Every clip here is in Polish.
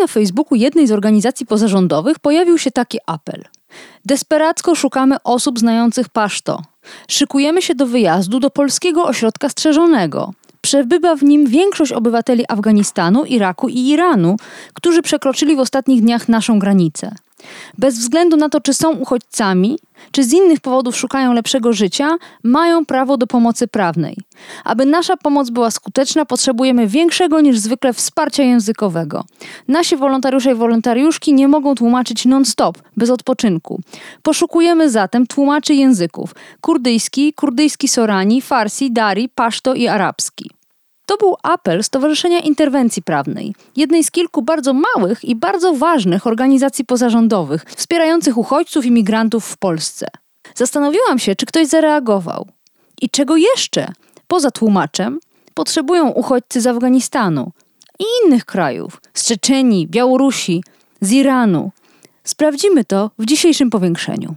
Na Facebooku jednej z organizacji pozarządowych pojawił się taki apel. Desperacko szukamy osób znających paszto. Szykujemy się do wyjazdu do polskiego ośrodka strzeżonego. Przebywa w nim większość obywateli Afganistanu, Iraku i Iranu, którzy przekroczyli w ostatnich dniach naszą granicę. Bez względu na to, czy są uchodźcami, czy z innych powodów szukają lepszego życia, mają prawo do pomocy prawnej. Aby nasza pomoc była skuteczna, potrzebujemy większego niż zwykle wsparcia językowego. Nasi wolontariusze i wolontariuszki nie mogą tłumaczyć non-stop, bez odpoczynku. Poszukujemy zatem tłumaczy języków: kurdyjski, kurdyjski sorani, farsi, dari, paszto i arabski. To był apel Stowarzyszenia Interwencji Prawnej, jednej z kilku bardzo małych i bardzo ważnych organizacji pozarządowych wspierających uchodźców i migrantów w Polsce. Zastanowiłam się, czy ktoś zareagował. I czego jeszcze, poza tłumaczem, potrzebują uchodźcy z Afganistanu i innych krajów, z Czeczenii, Białorusi, z Iranu. Sprawdzimy to w dzisiejszym powiększeniu.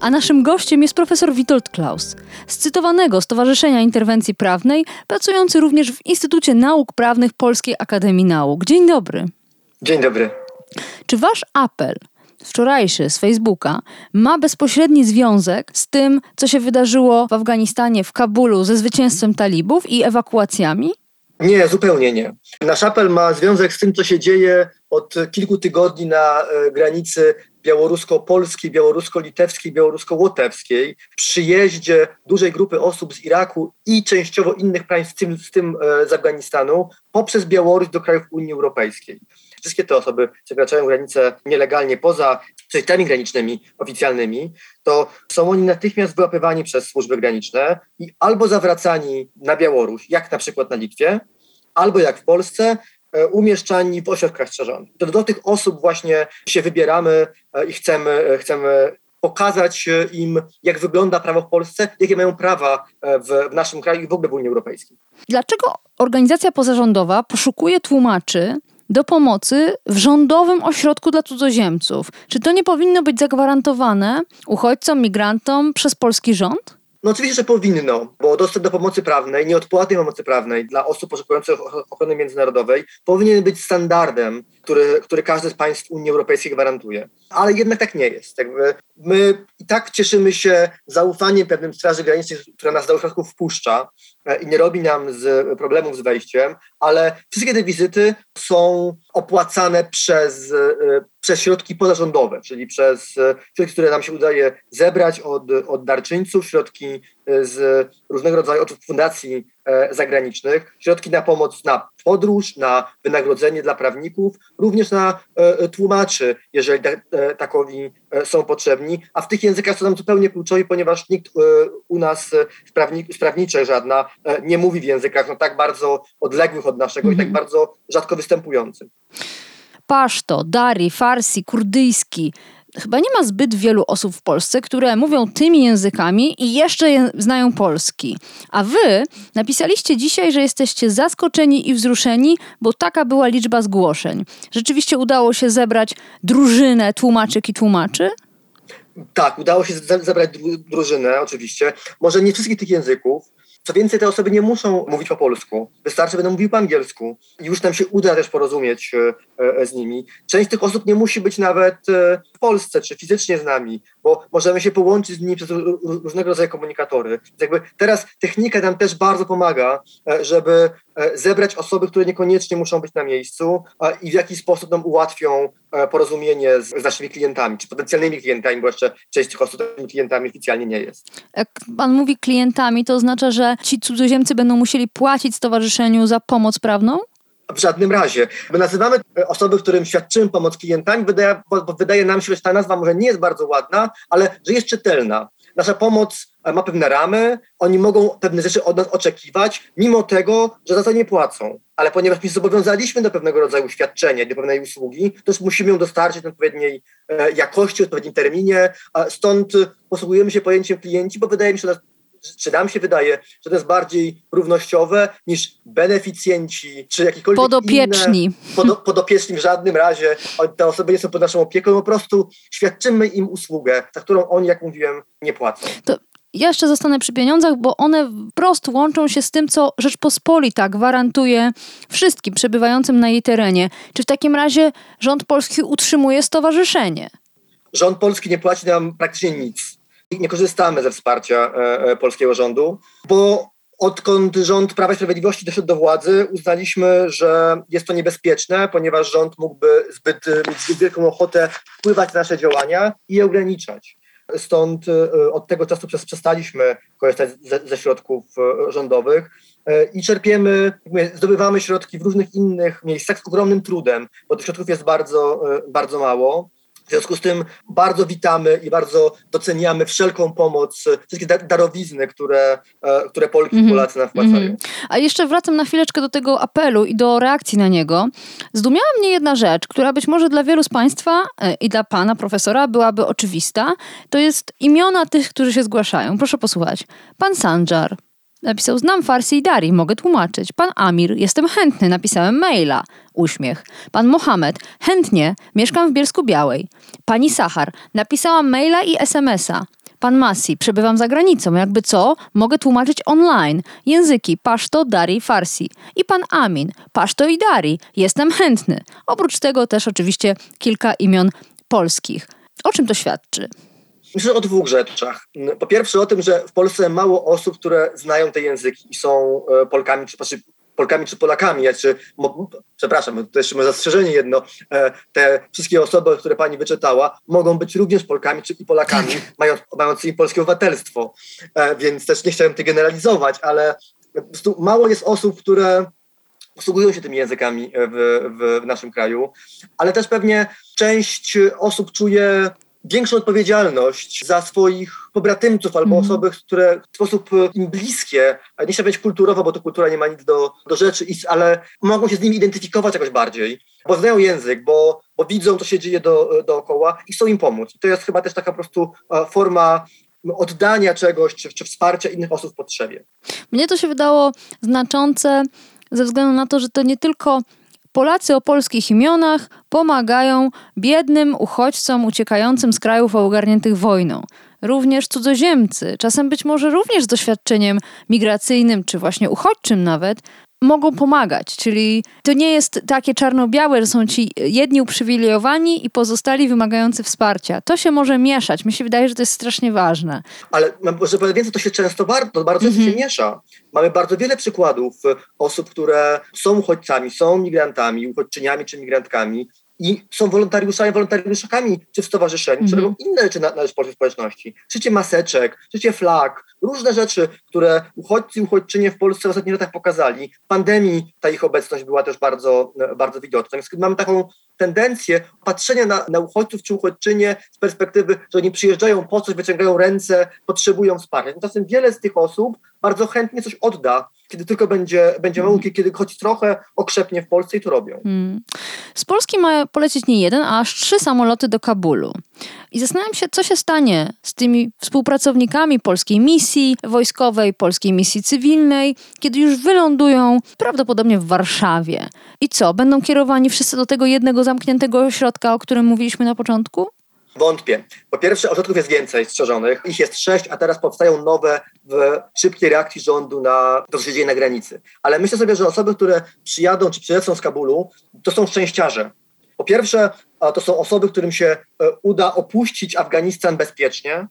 A naszym gościem jest profesor Witold Klaus, z cytowanego Stowarzyszenia Interwencji Prawnej, pracujący również w Instytucie Nauk Prawnych Polskiej Akademii Nauk. Dzień dobry. Dzień dobry. Czy wasz apel wczorajszy z Facebooka ma bezpośredni związek z tym, co się wydarzyło w Afganistanie, w Kabulu, ze zwycięstwem talibów i ewakuacjami? Nie, zupełnie nie. Nasz apel ma związek z tym, co się dzieje od kilku tygodni na e, granicy białorusko-polskiej, białorusko-litewskiej, białorusko-łotewskiej, przyjeździe dużej grupy osób z Iraku i częściowo innych państw, w tym, w tym e, z Afganistanu, poprzez Białoruś do krajów Unii Europejskiej. Wszystkie te osoby przekraczają granicę nielegalnie poza przejazdami granicznymi oficjalnymi, to są oni natychmiast wyłapywani przez służby graniczne i albo zawracani na Białoruś, jak na przykład na Litwie, albo jak w Polsce, umieszczani w ośrodkach strzeżonych. To do tych osób właśnie się wybieramy e, i chcemy, e, chcemy pokazać im, jak wygląda prawo w Polsce, jakie mają prawa w, w naszym kraju i w ogóle w Unii Europejskiej. Dlaczego organizacja pozarządowa poszukuje tłumaczy do pomocy w rządowym ośrodku dla cudzoziemców. Czy to nie powinno być zagwarantowane uchodźcom, migrantom przez polski rząd? No oczywiście, że powinno, bo dostęp do pomocy prawnej, nieodpłatnej pomocy prawnej dla osób poszukujących ochrony międzynarodowej powinien być standardem, który, który każde z państw Unii Europejskiej gwarantuje. Ale jednak tak nie jest. Jakby my i tak cieszymy się zaufaniem pewnym Straży Granicznej, która nas do ośrodków wpuszcza i nie robi nam z problemów z wejściem, ale wszystkie te wizyty są opłacane przez, e, przez środki pozarządowe, czyli przez e, środki, które nam się udaje zebrać od, od darczyńców, środki z różnego rodzaju od fundacji zagranicznych, środki na pomoc na podróż, na wynagrodzenie dla prawników, również na tłumaczy, jeżeli takowi są potrzebni, a w tych językach są nam zupełnie kluczowi, ponieważ nikt u nas sprawni, sprawniczych żadna nie mówi w językach no, tak bardzo odległych od naszego i tak mhm. bardzo rzadko występujących. Paszto, dari, farsi, kurdyjski. Chyba nie ma zbyt wielu osób w Polsce, które mówią tymi językami i jeszcze znają polski. A wy napisaliście dzisiaj, że jesteście zaskoczeni i wzruszeni, bo taka była liczba zgłoszeń. Rzeczywiście udało się zebrać drużynę tłumaczek i tłumaczy? Tak, udało się zebrać drużynę, oczywiście. Może nie wszystkich tych języków, co więcej, te osoby nie muszą mówić po polsku, wystarczy, będą mówiły po angielsku i już nam się uda też porozumieć e, e, z nimi. Część tych osób nie musi być nawet e, w Polsce czy fizycznie z nami, bo możemy się połączyć z nimi przez różnego rodzaju komunikatory. Jakby teraz technika nam też bardzo pomaga, żeby zebrać osoby, które niekoniecznie muszą być na miejscu i w jaki sposób nam ułatwią porozumienie z, z naszymi klientami, czy potencjalnymi klientami, bo jeszcze część tych osób klientami oficjalnie nie jest. Jak pan mówi klientami, to oznacza, że ci cudzoziemcy będą musieli płacić stowarzyszeniu za pomoc prawną? W żadnym razie. My nazywamy osoby, którym świadczymy pomoc klientami, wydaje, wydaje nam się, że ta nazwa może nie jest bardzo ładna, ale że jest czytelna. Nasza pomoc ma pewne ramy, oni mogą pewne rzeczy od nas oczekiwać, mimo tego, że za to nie płacą. Ale ponieważ my zobowiązaliśmy do pewnego rodzaju świadczenia, do pewnej usługi, to już musimy ją dostarczyć w odpowiedniej e, jakości, w odpowiednim terminie. Stąd posługujemy się pojęciem klienci, bo wydaje mi się, że czy nam się wydaje, że to jest bardziej równościowe niż beneficjenci, czy jakiekolwiek Podopieczni. Inne, pod, podopieczni w żadnym razie. Te osoby nie są pod naszą opieką, po prostu świadczymy im usługę, za którą oni, jak mówiłem, nie płacą. To ja jeszcze zostanę przy pieniądzach, bo one wprost łączą się z tym, co Rzeczpospolita gwarantuje wszystkim przebywającym na jej terenie. Czy w takim razie rząd polski utrzymuje stowarzyszenie? Rząd polski nie płaci nam praktycznie nic nie korzystamy ze wsparcia e, e, polskiego rządu, bo odkąd rząd Prawa i Sprawiedliwości doszedł do władzy, uznaliśmy, że jest to niebezpieczne, ponieważ rząd mógłby zbyt, mieć zbyt wielką ochotę wpływać na nasze działania i je ograniczać. Stąd e, od tego czasu przestaliśmy korzystać ze, ze środków rządowych i czerpiemy, zdobywamy środki w różnych innych miejscach z ogromnym trudem, bo tych środków jest bardzo, bardzo mało. W związku z tym bardzo witamy i bardzo doceniamy wszelką pomoc, wszystkie darowizny, które, e, które Polki i mhm. Polacy nam wpłacają. Mm -hmm. A jeszcze wracam na chwileczkę do tego apelu i do reakcji na niego. Zdumiała mnie jedna rzecz, która być może dla wielu z Państwa e, i dla Pana profesora byłaby oczywista. To jest imiona tych, którzy się zgłaszają. Proszę posłuchać. Pan Sanjar, Napisał, znam Farsi i Dari, mogę tłumaczyć. Pan Amir, jestem chętny, napisałem maila. Uśmiech. Pan Mohamed, chętnie, mieszkam w Bielsku Białej. Pani Sachar, napisałam maila i smsa. Pan Masi, przebywam za granicą, jakby co, mogę tłumaczyć online. Języki paszto, dari, farsi. I pan Amin, paszto i dari, jestem chętny. Oprócz tego też oczywiście kilka imion polskich. O czym to świadczy? Myślę o dwóch rzeczach. Po pierwsze o tym, że w Polsce mało osób, które znają te języki i są e, Polkami, czy znaczy Polkami czy Polakami, ja, czy, mo, przepraszam, to jeszcze mam zastrzeżenie jedno, e, te wszystkie osoby, które pani wyczytała, mogą być również Polkami czy i Polakami, tak. mając, mającymi polskie obywatelstwo, e, więc też nie chciałem tego generalizować, ale po prostu mało jest osób, które posługują się tymi językami w, w, w naszym kraju, ale też pewnie część osób czuje większą odpowiedzialność za swoich pobratymców albo mm. osoby, które w sposób im bliskie, nie trzeba być kulturowo, bo to kultura nie ma nic do, do rzeczy, ale mogą się z nimi identyfikować jakoś bardziej, bo znają język, bo, bo widzą, co się dzieje do, dookoła i chcą im pomóc. I to jest chyba też taka po prostu forma oddania czegoś, czy, czy wsparcia innych osób w potrzebie. Mnie to się wydało znaczące ze względu na to, że to nie tylko Polacy o polskich imionach pomagają biednym uchodźcom uciekającym z krajów ogarniętych wojną. Również cudzoziemcy, czasem być może również z doświadczeniem migracyjnym czy właśnie uchodźczym nawet, mogą pomagać, czyli to nie jest takie czarno-białe, że są ci jedni uprzywilejowani i pozostali wymagający wsparcia. To się może mieszać. Mi się wydaje, że to jest strasznie ważne. Ale może powiem więcej, to się często bardzo, bardzo mm -hmm. się miesza. Mamy bardzo wiele przykładów osób, które są uchodźcami, są migrantami, uchodźczyniami czy migrantkami, i są wolontariuszami, wolontariuszkami, czy w stowarzyszeniu, mm -hmm. czy robią inne rzeczy na, na rzecz polskiej społeczności. Szycie maseczek, szycie flag, różne rzeczy, które uchodźcy i uchodźczynie w Polsce w ostatnich latach pokazali. W pandemii ta ich obecność była też bardzo, bardzo widoczna. Więc mamy taką tendencję patrzenia na, na uchodźców czy uchodźczynie z perspektywy, że oni przyjeżdżają po coś, wyciągają ręce, potrzebują wsparcia. Tymczasem wiele z tych osób bardzo chętnie coś odda, kiedy tylko będzie, będzie mm. kiedy choć trochę okrzepnie w Polsce i to robią. Mm. Z Polski ma polecieć nie jeden, a aż trzy samoloty do Kabulu. I zastanawiam się, co się stanie z tymi współpracownikami polskiej misji wojskowej, polskiej misji cywilnej, kiedy już wylądują prawdopodobnie w Warszawie. I co, będą kierowani wszyscy do tego jednego zamkniętego ośrodka, o którym mówiliśmy na początku? Wątpię. Po pierwsze, ośrodków jest więcej strzeżonych. Ich jest sześć, a teraz powstają nowe w szybkiej reakcji rządu na to, co się dzieje na granicy. Ale myślę sobie, że osoby, które przyjadą czy przylecą z Kabulu, to są szczęściarze. Po pierwsze, to są osoby, którym się e, uda opuścić Afganistan bezpiecznie,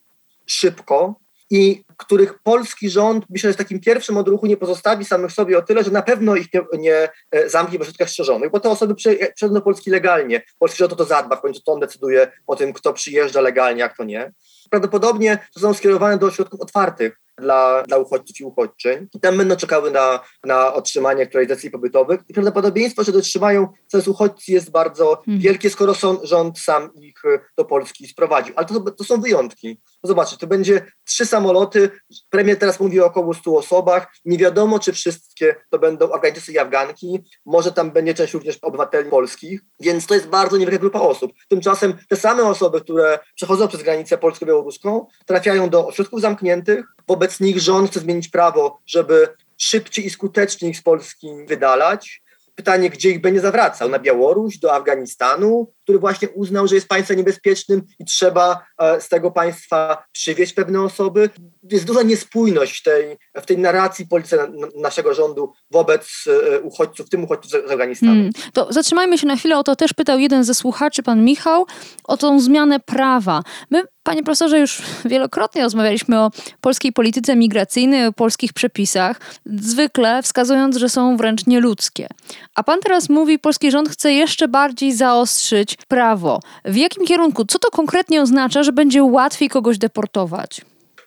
szybko, i których polski rząd, myślę, że w takim pierwszym odruchu nie pozostawi samych sobie o tyle, że na pewno ich nie, nie e, zamknie w ośrodkach strzeżonych, bo te osoby przyjadą do Polski legalnie. Polski rząd o to zadba, w końcu to on decyduje o tym, kto przyjeżdża legalnie, a kto nie. Prawdopodobnie są skierowane do ośrodków otwartych, dla, dla uchodźców i uchodźczyń. I tam będą czekały na, na otrzymanie decyzji pobytowych. I prawdopodobieństwo, że dotrzymają przez uchodźcy jest bardzo hmm. wielkie, skoro są, rząd sam ich do Polski sprowadził. Ale to, to są wyjątki. no zobaczcie, to będzie trzy samoloty, premier teraz mówi o około 100 osobach, nie wiadomo, czy wszystkie to będą Afgańczycy i Afganki, może tam będzie część również obywateli polskich, więc to jest bardzo niewielka grupa osób. Tymczasem te same osoby, które przechodzą przez granicę polsko-białoruską, trafiają do ośrodków zamkniętych, wobec nich rząd chce zmienić prawo, żeby szybciej i skuteczniej ich z Polski wydalać, pytanie, gdzie ich będzie zawracał? Na Białoruś, do Afganistanu, który właśnie uznał, że jest państwem niebezpiecznym i trzeba e, z tego państwa przywieźć pewne osoby. Jest duża niespójność tej, w tej narracji policji naszego rządu wobec e, uchodźców, w tym uchodźców z Afganistanu. Hmm. To zatrzymajmy się na chwilę, o to też pytał jeden ze słuchaczy, pan Michał, o tą zmianę prawa. My Panie profesorze, już wielokrotnie rozmawialiśmy o polskiej polityce migracyjnej, o polskich przepisach, zwykle wskazując, że są wręcz nieludzkie. A pan teraz mówi, polski rząd chce jeszcze bardziej zaostrzyć prawo. W jakim kierunku? Co to konkretnie oznacza, że będzie łatwiej kogoś deportować?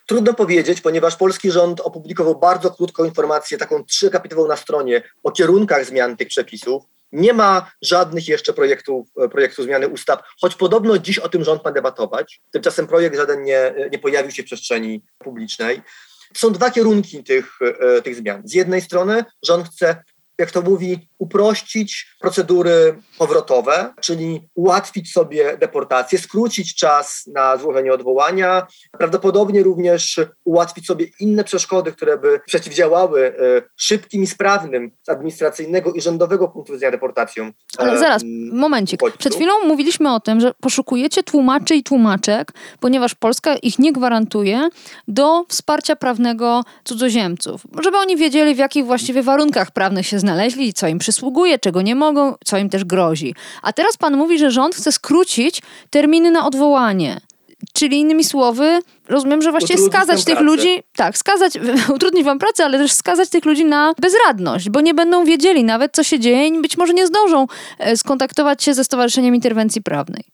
Trudno powiedzieć, ponieważ polski rząd opublikował bardzo krótką informację, taką trzykapitową na stronie o kierunkach zmian tych przepisów. Nie ma żadnych jeszcze projektów, e, projektów zmiany ustaw, choć podobno dziś o tym rząd ma debatować. Tymczasem projekt żaden nie, nie pojawił się w przestrzeni publicznej. Są dwa kierunki tych, e, tych zmian. Z jednej strony rząd chce jak to mówi, uprościć procedury powrotowe, czyli ułatwić sobie deportację, skrócić czas na złożenie odwołania, prawdopodobnie również ułatwić sobie inne przeszkody, które by przeciwdziałały e, szybkim i sprawnym z administracyjnego i rządowego punktu widzenia deportacjom. Ale zaraz, momencik. Przed chwilą mówiliśmy o tym, że poszukujecie tłumaczy i tłumaczek, ponieważ Polska ich nie gwarantuje do wsparcia prawnego cudzoziemców, żeby oni wiedzieli, w jakich właściwie warunkach prawnych się znaleźli, co im przysługuje, czego nie mogą, co im też grozi. A teraz pan mówi, że rząd chce skrócić terminy na odwołanie. Czyli innymi słowy, rozumiem, że właściwie utrudnić skazać tych pracę. ludzi, tak, skazać, utrudnić wam pracę, ale też skazać tych ludzi na bezradność, bo nie będą wiedzieli nawet, co się dzieje i być może nie zdążą e, skontaktować się ze Stowarzyszeniem Interwencji Prawnej.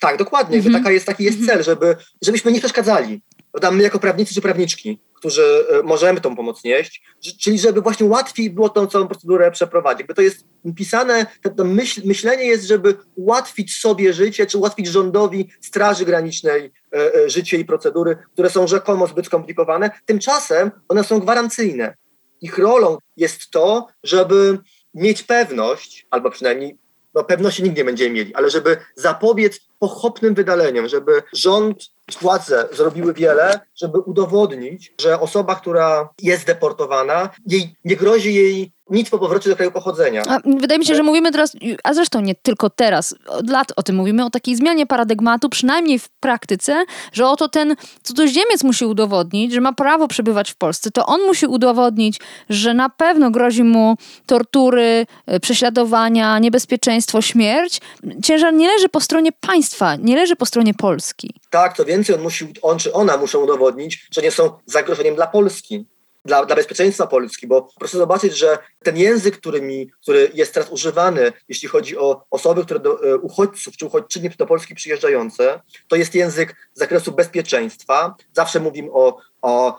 Tak, dokładnie. Mhm. Taka jest, taki jest mhm. cel, żeby, żebyśmy nie przeszkadzali. Prawda? My jako prawnicy czy prawniczki, którzy e, możemy tą pomoc nieść, czyli żeby właśnie łatwiej było tą całą procedurę przeprowadzić. Jakby to jest pisane, to myśl, myślenie jest, żeby ułatwić sobie życie, czy ułatwić rządowi Straży Granicznej e, e, życie i procedury, które są rzekomo zbyt skomplikowane. Tymczasem one są gwarancyjne. Ich rolą jest to, żeby mieć pewność, albo przynajmniej no pewności nigdy nie będziemy mieli, ale żeby zapobiec pochopnym wydaleniom, żeby rząd, władze zrobiły wiele, żeby udowodnić, że osoba, która jest deportowana, jej, nie grozi jej nic po powrocie do kraju pochodzenia. A wydaje mi się, że mówimy teraz, a zresztą nie tylko teraz, od lat o tym mówimy, o takiej zmianie paradygmatu, przynajmniej w praktyce, że oto ten cudzoziemiec musi udowodnić, że ma prawo przebywać w Polsce. To on musi udowodnić, że na pewno grozi mu tortury, e, prześladowania, niebezpieczeństwo, śmierć. Ciężar nie leży po stronie państwa, nie leży po stronie Polski. Tak, to więcej on musi, on czy ona muszą udowodnić, że nie są zagrożeniem dla Polski dla, dla bezpieczeństwa Polski, bo proszę zobaczyć, że ten język, który, mi, który jest teraz używany, jeśli chodzi o osoby, które do e, uchodźców czy uchodźczynie do Polski przyjeżdżające, to jest język z zakresu bezpieczeństwa. Zawsze mówimy o, o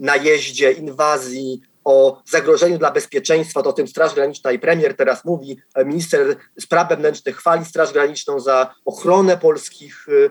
najeździe, inwazji, o zagrożeniu dla bezpieczeństwa, to o tym Straż Graniczna i premier teraz mówi, e, minister spraw wewnętrznych chwali Straż Graniczną za ochronę polskich, y,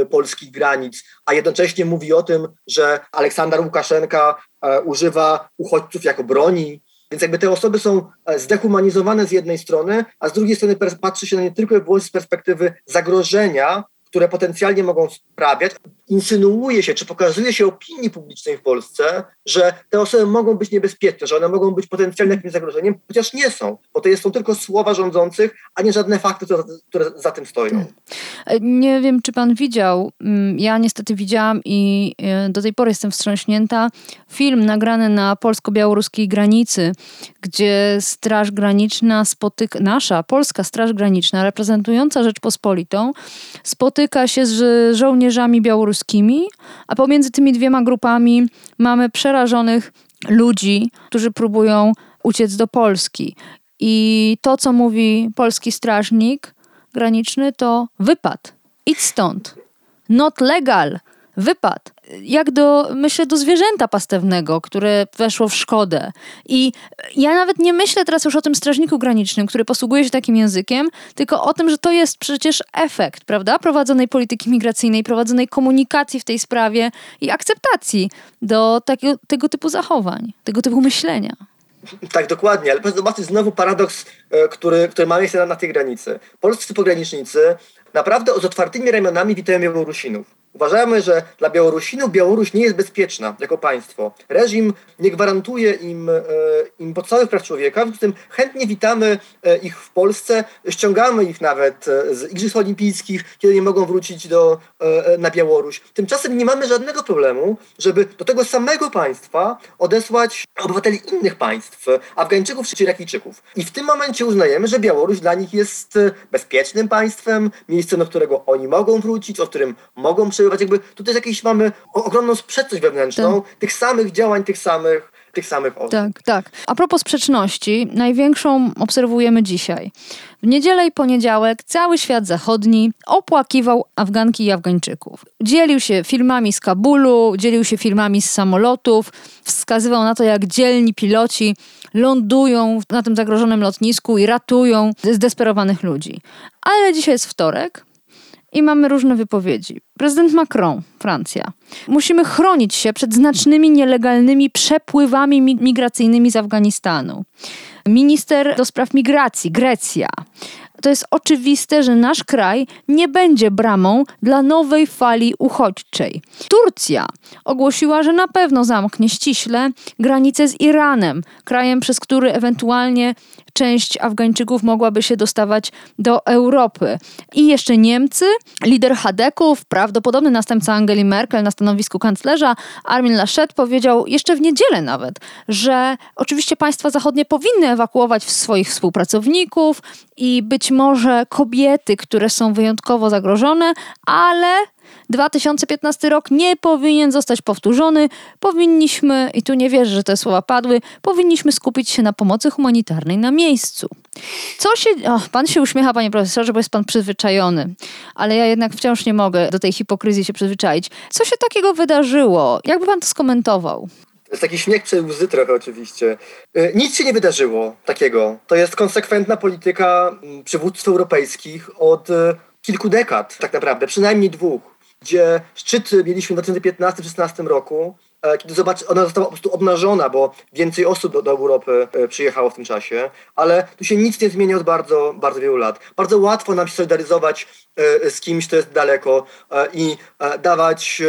y, polskich granic, a jednocześnie mówi o tym, że Aleksander Łukaszenka y, używa uchodźców jako broni. Więc jakby te osoby są zdehumanizowane z jednej strony, a z drugiej strony patrzy się na nie tylko i wyłącznie z perspektywy zagrożenia, które potencjalnie mogą sprawiać, insynuuje się, czy pokazuje się opinii publicznej w Polsce, że te osoby mogą być niebezpieczne, że one mogą być potencjalnie jakimś zagrożeniem, chociaż nie są, bo to są tylko słowa rządzących, a nie żadne fakty, które, które za tym stoją. Nie wiem, czy pan widział, mm, ja niestety widziałam i e, do tej pory jestem wstrząśnięta, film nagrany na polsko-białoruskiej granicy, gdzie Straż Graniczna spotyka, nasza polska Straż Graniczna, reprezentująca Rzeczpospolitą, spotyka się z żołnierzami białoruskimi, a pomiędzy tymi dwiema grupami mamy przerażonych ludzi, którzy próbują uciec do Polski. I to, co mówi polski strażnik graniczny, to wypad. Idź stąd. Not legal. Wypadł jak do, myślę, do zwierzęta pastewnego, które weszło w szkodę. I ja nawet nie myślę teraz już o tym strażniku granicznym, który posługuje się takim językiem, tylko o tym, że to jest przecież efekt, prawda, prowadzonej polityki migracyjnej, prowadzonej komunikacji w tej sprawie i akceptacji do takiego, tego typu zachowań, tego typu myślenia. Tak, dokładnie, ale proszę zobaczyć znowu paradoks, e, który, który ma miejsce na, na tej granicy. Polscy pogranicznicy naprawdę z otwartymi ramionami witają Białorusinów. Uważamy, że dla Białorusinów Białoruś nie jest bezpieczna jako państwo. Reżim nie gwarantuje im, e, im podstawowych praw człowieka, w tym chętnie witamy e, ich w Polsce, ściągamy ich nawet e, z Igrzysk Olimpijskich, kiedy nie mogą wrócić do, na Białoruś. Tymczasem nie mamy żadnego problemu, żeby do tego samego państwa odesłać obywateli innych państw, Afgańczyków czy Irakijczyków. I w tym momencie uznajemy, że Białoruś dla nich jest bezpiecznym państwem, miejscem, do którego oni mogą wrócić, o którym mogą przyjść przebywać. Jakby tutaj jakieś mamy ogromną sprzeczność wewnętrzną tak. tych samych działań, tych samych tych samych osób. Tak, tak. A propos sprzeczności, największą obserwujemy dzisiaj. W niedzielę i poniedziałek cały świat zachodni opłakiwał Afganki i Afgańczyków. Dzielił się filmami z Kabulu, dzielił się filmami z samolotów, wskazywał na to, jak dzielni piloci lądują na tym zagrożonym lotnisku i ratują zdesperowanych ludzi. Ale dzisiaj jest wtorek, i mamy różne wypowiedzi. Prezydent Macron, Francja. Musimy chronić się przed znacznymi nielegalnymi przepływami migracyjnymi z Afganistanu. Minister do spraw migracji, Grecja. To jest oczywiste, że nasz kraj nie będzie bramą dla nowej fali uchodźczej. Turcja ogłosiła, że na pewno zamknie ściśle granicę z Iranem, krajem, przez który ewentualnie część Afgańczyków mogłaby się dostawać do Europy. I jeszcze Niemcy, lider Hadeków, prawdopodobny następca Angeli Merkel na stanowisku kanclerza, Armin Laschet powiedział jeszcze w niedzielę nawet, że oczywiście państwa zachodnie powinny ewakuować swoich współpracowników i być może kobiety, które są wyjątkowo zagrożone, ale 2015 rok nie powinien zostać powtórzony. Powinniśmy, i tu nie wierzę, że te słowa padły, powinniśmy skupić się na pomocy humanitarnej na miejscu. Co się. O, pan się uśmiecha, panie profesorze, bo jest pan przyzwyczajony, ale ja jednak wciąż nie mogę do tej hipokryzji się przyzwyczaić. Co się takiego wydarzyło? Jakby pan to skomentował? Taki śmiech przez łzy trochę oczywiście. Y, nic się nie wydarzyło takiego. To jest konsekwentna polityka mm, przywódców europejskich od y, kilku dekad tak naprawdę, przynajmniej dwóch gdzie szczyt mieliśmy w 2015-2016 roku, kiedy zobacz, ona została po prostu obnażona, bo więcej osób do, do, Europy e, przyjechało w tym czasie, ale tu się nic nie zmienia od bardzo, bardzo wielu lat. Bardzo łatwo nam się solidaryzować e, z kimś, kto jest daleko i dawać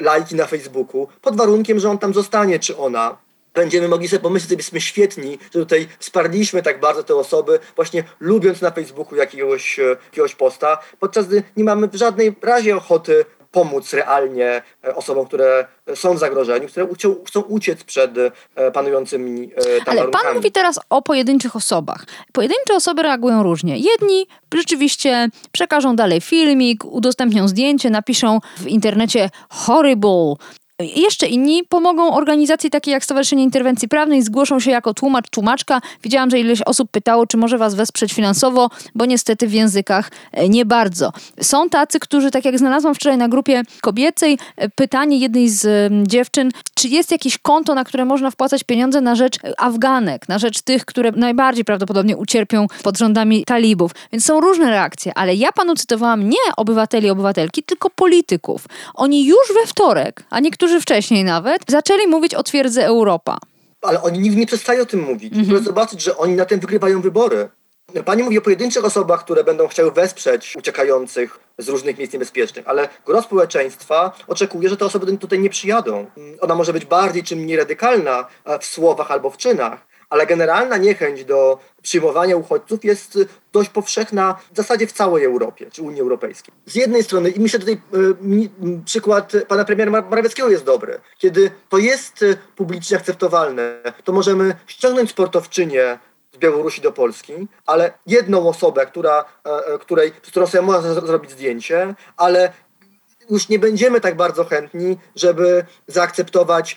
lajki na Facebooku, pod warunkiem, że on tam zostanie, czy ona będziemy mogli sobie pomyśleć, że jesteśmy świetni, że tutaj wsparliśmy tak bardzo te osoby, właśnie lubiąc na Facebooku jakiegoś, jakiegoś posta, podczas gdy nie mamy w żadnej razie ochoty pomóc realnie e, osobom, które są w zagrożeniu, które chcą, uciec przed e, panującymi e, tam Ale warunkami. pan mówi teraz o pojedynczych osobach. Pojedyncze osoby reagują różnie. Jedni rzeczywiście przekażą dalej filmik, udostępnią zdjęcie, napiszą w internecie horrible, jeszcze inni pomogą organizacji takiej jak Stowarzyszenie Interwencji Prawnej, zgłoszą się jako tłumacz, tłumaczka. Widziałam, że ileś osób pytało, czy może was wesprzeć finansowo, bo niestety w językach e, nie bardzo. Są tacy, którzy, tak jak znalazłam wczoraj na grupie kobiecej, e, pytanie jednej z dziewczyn, czy jest jakieś konto, na które można wpłacać pieniądze na rzecz Afganek, na rzecz tych, które najbardziej prawdopodobnie ucierpią pod rządami talibów. Więc są różne reakcje, ale ja panu cytowałam nie obywateli, obywatelki, tylko polityków. Oni już we wtorek, a niektórzy niektórzy wcześniej nawet, zaczęli mówić o twierdzy Europa. Ale oni nigdy nie przestają o tym mówić. Mhm. Proszę zobaczyć, że oni na tym wygrywają wybory. Pani mówi o pojedynczych osobach, które będą chciały wesprzeć uciekających z różnych miejsc niebezpiecznych, ale gros społeczeństwa oczekuje, że te osoby tutaj nie przyjadą. Ona może być bardziej czy mniej radykalna w słowach albo w czynach, ale generalna niechęć do przyjmowania uchodźców jest dość powszechna w zasadzie w całej Europie, czy Unii Europejskiej. Z jednej strony, i myślę, tutaj y, przykład pana premiera Morawieckiego jest dobry, kiedy to jest y, publicznie akceptowalne, to możemy ściągnąć sportowczynię z Białorusi do Polski, ale jedną osobę, która, e, której, z którą sobie można zrobić zdjęcie, ale już nie będziemy tak bardzo chętni, żeby zaakceptować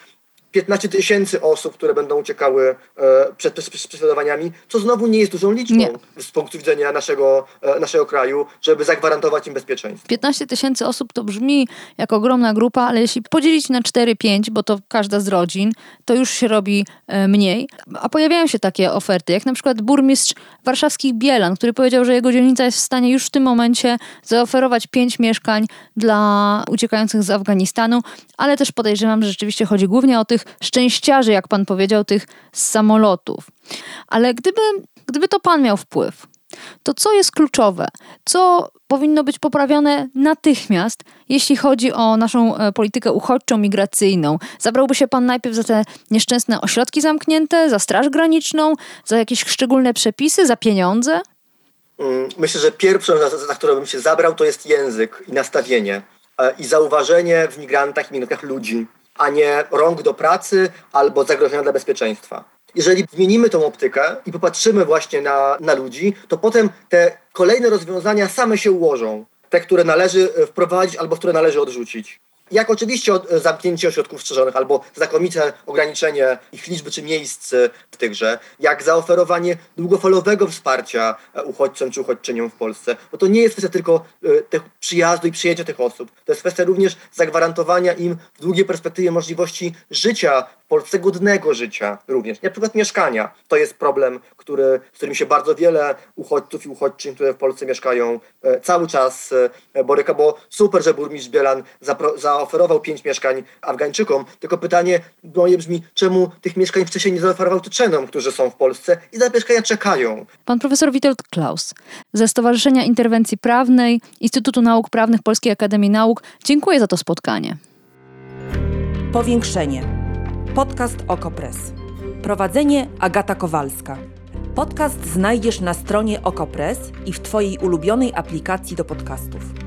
15 tysięcy osób, które będą uciekały e, przed prześladowaniami, co znowu nie jest dużą liczbą Nie. z punktu widzenia naszego, e, naszego kraju, żeby zagwarantować im bezpieczeństwo. 15 tysięcy osób to brzmi jak ogromna grupa, ale jeśli podzielić na 4-5, bo to każda z rodzin, to już się robi e, mniej. A pojawiają się takie oferty, jak na przykład burmistrz warszawskich Bielan, który powiedział, że jego dzielnica jest w stanie już w tym momencie zaoferować 5 mieszkań dla uciekających z Afganistanu, ale też podejrzewam, że rzeczywiście chodzi głównie o tych szczęściarzy, jak pan powiedział, tych z samolotów. Ale gdyby, gdyby to pan miał wpływ, to co jest kluczowe? Co powinno być poprawione natychmiast, jeśli chodzi o naszą e, politykę uchodźczą, migracyjną? Zabrałby się pan najpierw za te nieszczęsne ośrodki zamknięte, za Straż Graniczną, za jakieś szczególne przepisy, za pieniądze? Mm, Myślę, że pierwszą, za, za którą bym się zabrał, to jest język i nastawienie. E, I zauważenie w migrantach i migrantach ludzi, a nie rąk do pracy albo zagrożenia dla bezpieczeństwa. Jeżeli zmienimy tą optykę i popatrzymy właśnie na, na ludzi, to potem te kolejne rozwiązania same się ułożą. Te, które należy wprowadzić albo które należy odrzucić. Jak oczywiście e, zamknięcie ośrodków strzeżonych albo znakomite ograniczenie ich liczby czy miejsc e, w tychże, jak zaoferowanie długofalowego wsparcia e, uchodźcom czy uchodźczyniom w Polsce. Bo to nie jest kwestia tylko tych przyjazdu i przyjęcia tych osób. To jest kwestia również zagwarantowania im w długiej perspektywie możliwości życia w Polsce, godnego życia również. Na przykład mieszkania. To jest problem, który, z którym się bardzo wiele uchodźców i uchodźczyń, które w Polsce mieszkają, cały czas boryka, bo super, że burmistrz Bielan zapro, zaoferował pięć mieszkań Afgańczykom, tylko pytanie moje brzmi, czemu tych mieszkań wcześniej nie zaoferował Czeczenom, którzy są w Polsce i za mieszkania czekają. Pan profesor Witold Klaus ze Stowarzyszenia Interwencji Prawnej Instytutu Nauk Prawnych Polskiej Akademii Nauk. Dziękuję za to spotkanie. Powiększenie. Podcast Okopres. Prowadzenie Agata Kowalska. Podcast znajdziesz na stronie Okopres i w Twojej ulubionej aplikacji do podcastów.